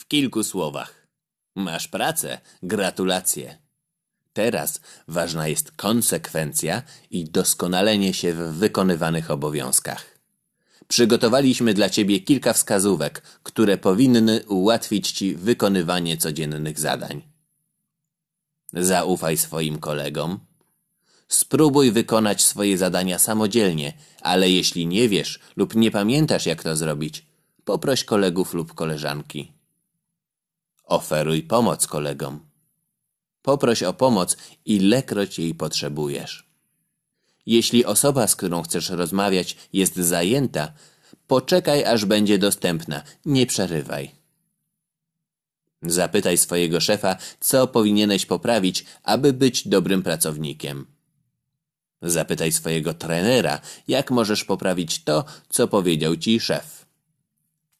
W kilku słowach. Masz pracę, gratulacje. Teraz ważna jest konsekwencja i doskonalenie się w wykonywanych obowiązkach. Przygotowaliśmy dla Ciebie kilka wskazówek, które powinny ułatwić Ci wykonywanie codziennych zadań. Zaufaj swoim kolegom. Spróbuj wykonać swoje zadania samodzielnie, ale jeśli nie wiesz lub nie pamiętasz jak to zrobić, poproś kolegów lub koleżanki. Oferuj pomoc kolegom. Poproś o pomoc, ilekroć jej potrzebujesz. Jeśli osoba, z którą chcesz rozmawiać, jest zajęta, poczekaj, aż będzie dostępna, nie przerywaj. Zapytaj swojego szefa, co powinieneś poprawić, aby być dobrym pracownikiem. Zapytaj swojego trenera, jak możesz poprawić to, co powiedział ci szef.